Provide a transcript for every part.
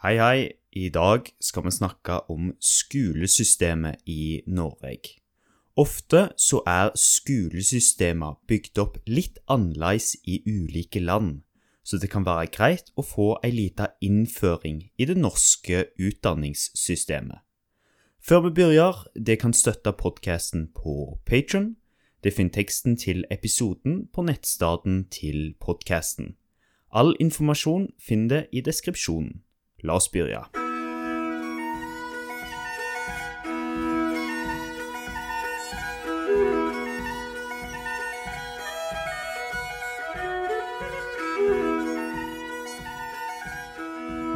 Hei, hei. I dag skal vi snakke om skolesystemet i Norge. Ofte så er skolesystemer bygd opp litt annerledes i ulike land, så det kan være greit å få ei lita innføring i det norske utdanningssystemet. Før vi begynner, det kan støtte podkasten på Patron. Det finner teksten til episoden på nettstedet til podkasten. All informasjon finner det i deskripsjonen. La oss begynne.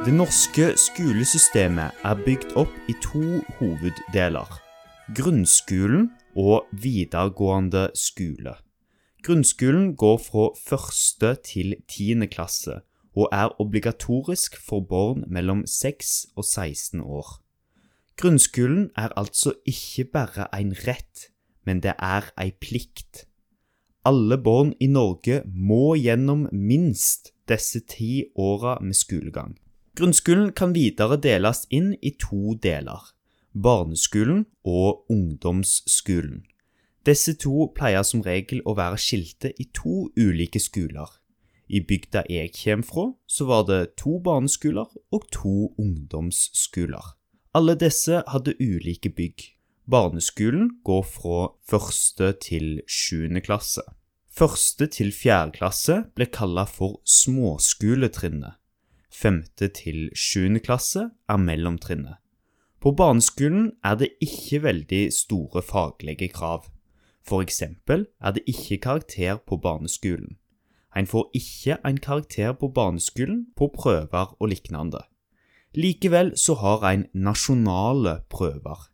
Det norske skolesystemet er bygd opp i to hoveddeler. Grunnskolen og videregående skole. Grunnskolen går fra første til tiende klasse og er obligatorisk for barn mellom 6 og 16 år. Grunnskolen er altså ikke bare en rett, men det er ei plikt. Alle barn i Norge må gjennom minst disse ti åra med skolegang. Grunnskolen kan videre deles inn i to deler barneskolen og ungdomsskolen. Disse to pleier som regel å være skilte i to ulike skoler. I bygda jeg kommer fra, så var det to barneskoler og to ungdomsskoler. Alle disse hadde ulike bygg. Barneskolen går fra første til sjuende klasse. Første til fjerde klasse ble kalla for småskoletrinnet. Femte til sjuende klasse er mellomtrinnet. På barneskolen er det ikke veldig store faglige krav. For eksempel er det ikke karakter på barneskolen. En får ikke en karakter på barneskolen på prøver og lignende. Likevel så har en nasjonale prøver.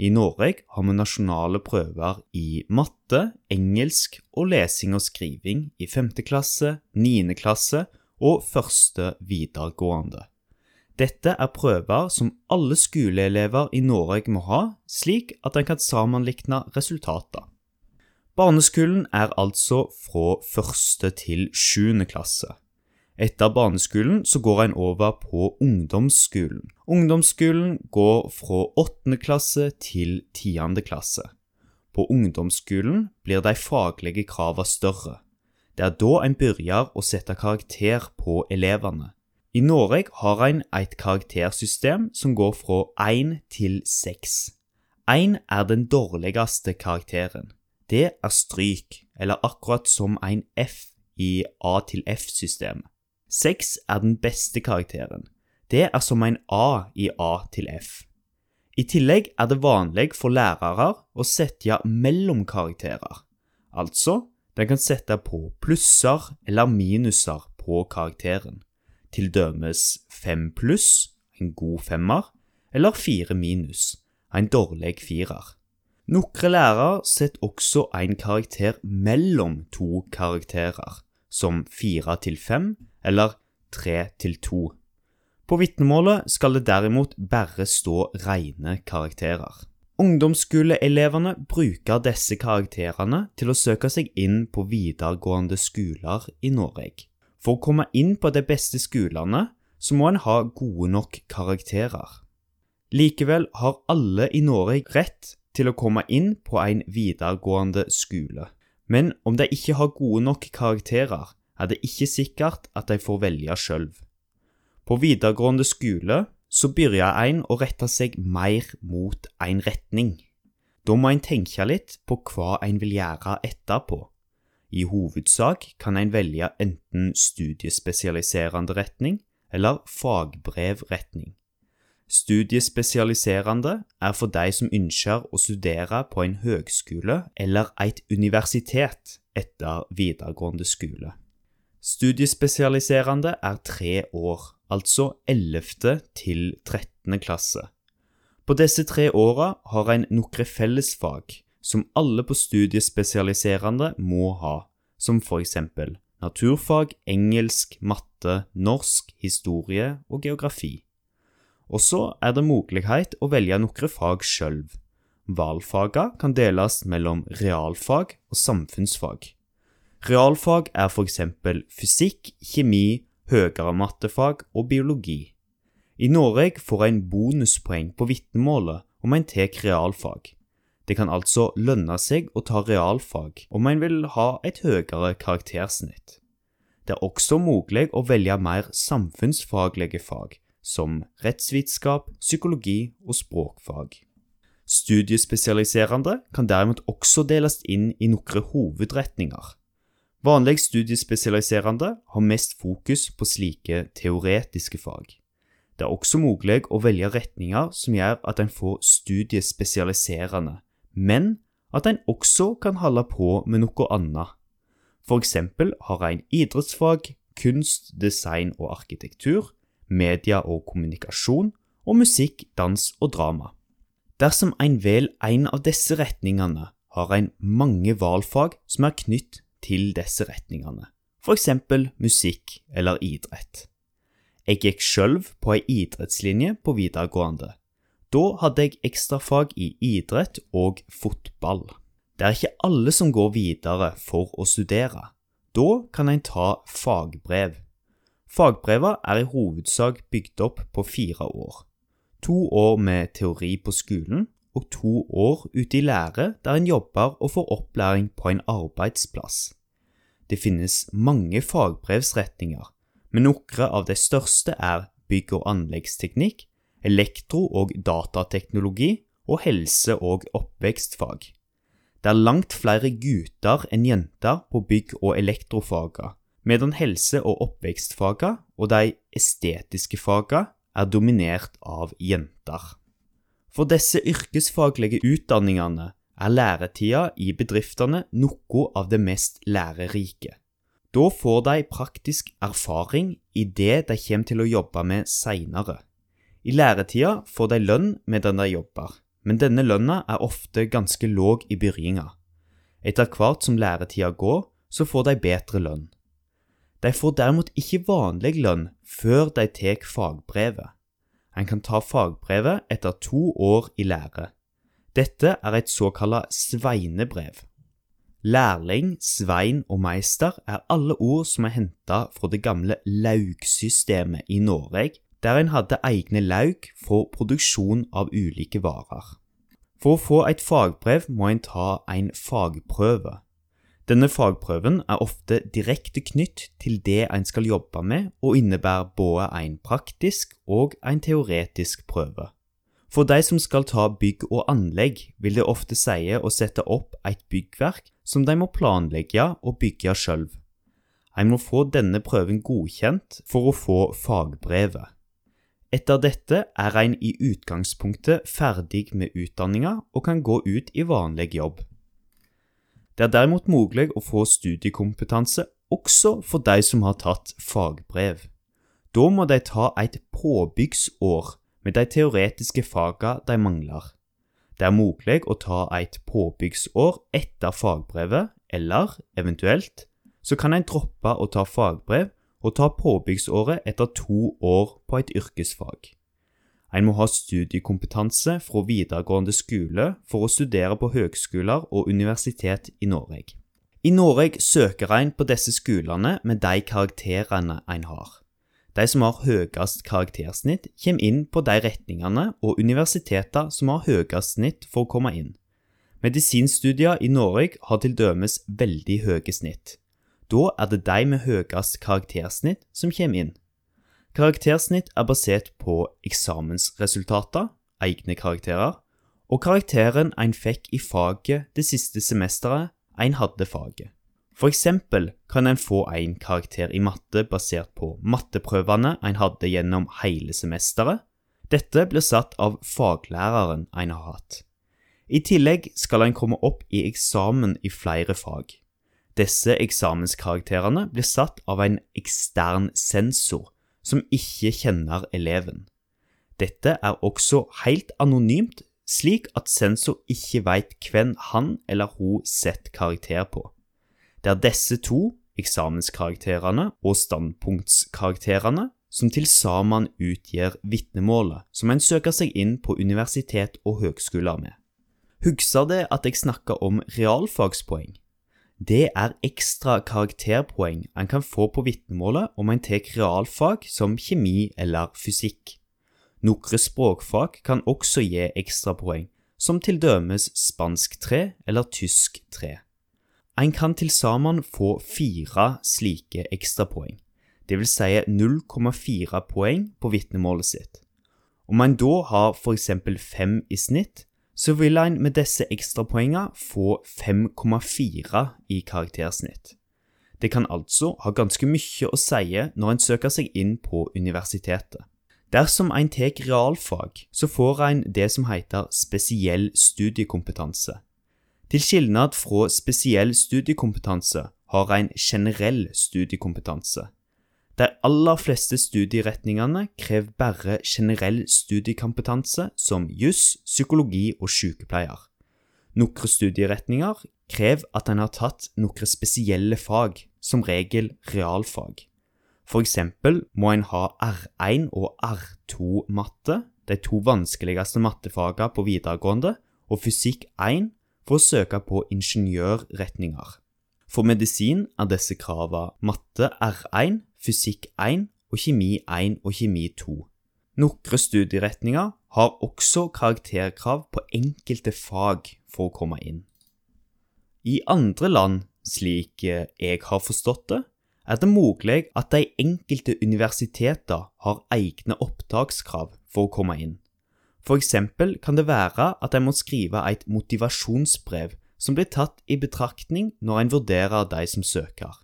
I Norge har vi nasjonale prøver i matte, engelsk og lesing og skriving i 5. klasse, 9. klasse og første videregående. Dette er prøver som alle skoleelever i Norge må ha, slik at en kan sammenlikne resultater. Barneskolen er altså fra første til sjuende klasse. Etter barneskolen så går en over på ungdomsskolen. Ungdomsskolen går fra åttende klasse til tiende klasse. På ungdomsskolen blir de faglige kravene større. Det er da en begynner å sette karakter på elevene. I Norge har en et karaktersystem som går fra 1 til 6. 1 er den dårligste karakteren. Det er stryk, eller akkurat som en F i A til F-systemet. 6 er den beste karakteren. Det er som en A i A til F. I tillegg er det vanlig for lærere å sette mellomkarakterer, altså den kan sette på plusser eller minuser på karakteren, til dømes fem pluss, en god femmer, eller fire minus, en dårlig firer. Noen lærere setter også en karakter mellom to karakterer, som fire til fem eller tre til to. På vitnemålet skal det derimot bare stå rene karakterer. Ungdomsskoleelevene bruker disse karakterene til å søke seg inn på videregående skoler i Norge. For å komme inn på de beste skolene så må en ha gode nok karakterer. Likevel har alle i Norge rett til å komme inn på en videregående skole. Men om de ikke har gode nok karakterer, er det ikke sikkert at de får velge sjøl. På videregående skole så begynner en å rette seg mer mot en retning. Da må en tenke litt på hva en vil gjøre etterpå. I hovedsak kan en velge enten studiespesialiserende retning eller fagbrevretning. Studiespesialiserende er for de som ønsker å studere på en høgskole eller et universitet etter videregående skole. Studiespesialiserende er tre år, altså 11. til 13. klasse. På disse tre åra har en noen fellesfag som alle på studiespesialiserende må ha, som for eksempel naturfag, engelsk, matte, norsk, historie og geografi. Og så er det mulighet å velge noen fag sjøl. Valgfagene kan deles mellom realfag og samfunnsfag. Realfag er eksempel fysikk, kjemi, høyere mattefag og biologi. I Norge får en bonuspoeng på vitnemålet om en tar realfag. Det kan altså lønne seg å ta realfag om en vil ha et høyere karaktersnitt. Det er også mulig å velge mer samfunnsfaglige fag, som rettsvitenskap, psykologi og språkfag. Studiespesialiserende kan derimot også deles inn i noen hovedretninger. Vanlig studiespesialiserende har mest fokus på slike teoretiske fag. Det er også mulig å velge retninger som gjør at en får studiespesialiserende, men at en også kan holde på med noe annet. For eksempel har en idrettsfag, kunst, design og arkitektur, media og kommunikasjon, og musikk, dans og drama. Dersom en velger en av disse retningene, har en mange valfag som er knytt til disse retningene, f.eks. musikk eller idrett. Jeg gikk selv på ei idrettslinje på videregående, da hadde jeg ekstrafag i idrett og fotball. Det er ikke alle som går videre for å studere. Da kan en ta fagbrev. Fagbrevet er i hovedsak bygd opp på fire år. To år med teori på skolen og to år ute i lære der en jobber og får opplæring på en arbeidsplass. Det finnes mange fagbrevsretninger, men noen av de største er bygg- og anleggsteknikk, elektro- og datateknologi og helse- og oppvekstfag. Det er langt flere gutter enn jenter på bygg- og elektrofaga, medan helse- og oppvekstfaga og de estetiske faga er dominert av jenter. For disse yrkesfaglige utdanningene er læretida i bedriftene noe av det mest lærerike. Da får de praktisk erfaring i det de kommer til å jobbe med seinere. I læretida får de lønn medan de jobber, men denne lønna er ofte ganske låg i begynnelsen. Etter hvert som læretida går, så får de bedre lønn. De får derimot ikke vanlig lønn før de tar fagbrevet. En kan ta fagbrevet etter to år i lære. Dette er et såkalla sveinebrev. Lærling, svein og meister er alle ord som er henta fra det gamle laugsystemet i Norge, der en hadde egne laug for produksjon av ulike varer. For å få et fagbrev må en ta en fagprøve. Denne fagprøven er ofte direkte knytt til det en skal jobbe med, og innebærer både en praktisk og en teoretisk prøve. For de som skal ta bygg og anlegg, vil det ofte si å sette opp et byggverk som de må planlegge og bygge sjøl. En må få denne prøven godkjent for å få fagbrevet. Etter dette er en i utgangspunktet ferdig med utdanninga og kan gå ut i vanlig jobb. Det er derimot mulig å få studiekompetanse også for de som har tatt fagbrev. Da må de ta et påbyggsår med de teoretiske fagene de mangler. Det er mulig å ta et påbyggsår etter fagbrevet, eller eventuelt så kan en droppe å ta fagbrev og ta påbyggsåret etter to år på et yrkesfag. En må ha studiekompetanse fra videregående skole for å studere på høgskoler og universitet i Norge. I Norge søker en på disse skolene med de karakterene en har. De som har høyest karaktersnitt, kommer inn på de retningene og universiteter som har høyest snitt for å komme inn. Medisinstudier i Norge har til dømes veldig høye snitt. Da er det de med høyest karaktersnitt som kommer inn. Karaktersnitt er basert på eksamensresultater, egne karakterer, og karakteren en fikk i faget det siste semesteret en hadde faget. For eksempel kan en få en karakter i matte basert på matteprøvene en hadde gjennom hele semesteret. Dette blir satt av faglæreren en har hatt. I tillegg skal en komme opp i eksamen i flere fag. Disse eksamenskarakterene blir satt av en ekstern sensor som ikke kjenner eleven. Dette er også helt anonymt, slik at sensor ikke veit hvem han eller hun setter karakter på. Det er disse to, eksamenskarakterene og standpunktskarakterene, som til sammen utgjør vitnemålet som en søker seg inn på universitet og høgskoler med. Husker det at jeg snakka om realfagspoeng? Det er ekstra karakterpoeng en kan få på vitnemålet om en tar realfag som kjemi eller fysikk. Nokre språkfag kan også gi ekstrapoeng, som til dømes spansk 3 eller tysk 3. En kan til sammen få fire slike ekstrapoeng, dvs. Si 0,4 poeng på vitnemålet sitt. Om en da har f.eks. fem i snitt, så vil en med disse ekstrapoengene få 5,4 i karaktersnitt. Det kan altså ha ganske mye å si når en søker seg inn på universitetet. Dersom en tar realfag, så får en det som heter spesiell studiekompetanse. Til skilnad fra spesiell studiekompetanse har en generell studiekompetanse. De aller fleste studieretningene krever bare generell studiekompetanse som juss, psykologi og sykepleier. Noen studieretninger krever at en har tatt noen spesielle fag, som regel realfag. For eksempel må en ha R1 og R2-matte, de to vanskeligste mattefagene på videregående, og fysikk 1 for å søke på ingeniørretninger. For medisin er disse kravene matte R1, fysikk 1 og kjemi 1 og kjemi 2. Noen studieretninger har også karakterkrav på enkelte fag for å komme inn. I andre land, slik jeg har forstått det, er det mulig at de enkelte universiteter har egne opptakskrav for å komme inn. For eksempel kan det være at en må skrive et motivasjonsbrev som blir tatt i betraktning når en vurderer de som søker.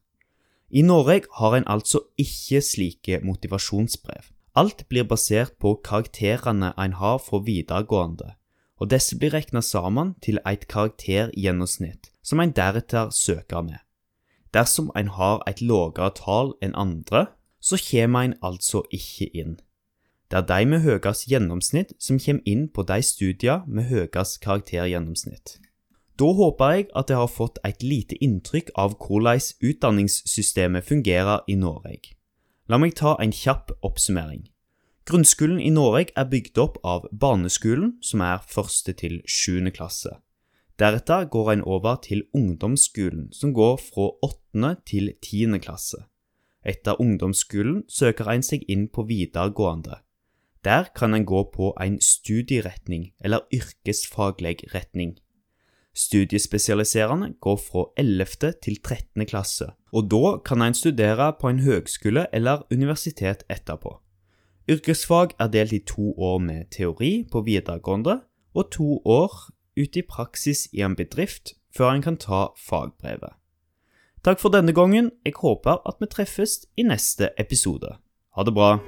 I Norge har en altså ikke slike motivasjonsbrev. Alt blir basert på karakterene en har fra videregående, og disse blir regna sammen til et karaktergjennomsnitt som en deretter søker med. Dersom en har et lavere tall enn andre, så kommer en altså ikke inn. Det er de med høyest gjennomsnitt som kommer inn på de studiene med høyest karaktergjennomsnitt. Da håper jeg at jeg har fått et lite inntrykk av hvordan utdanningssystemet fungerer i Norge. La meg ta en kjapp oppsummering. Grunnskolen i Norge er bygd opp av barneskolen, som er første til sjuende klasse. Deretter går en over til ungdomsskolen, som går fra åttende til tiende klasse. Etter ungdomsskolen søker en seg inn på videregående. Der kan en gå på en studieretning eller yrkesfaglig retning. Studiespesialiserende går fra 11. til 13. klasse, og da kan en studere på en høgskole eller universitet etterpå. Yrkesfag er delt i to år med teori på videregående og to år ute i praksis i en bedrift før en kan ta fagbrevet. Takk for denne gangen. Jeg håper at vi treffes i neste episode. Ha det bra.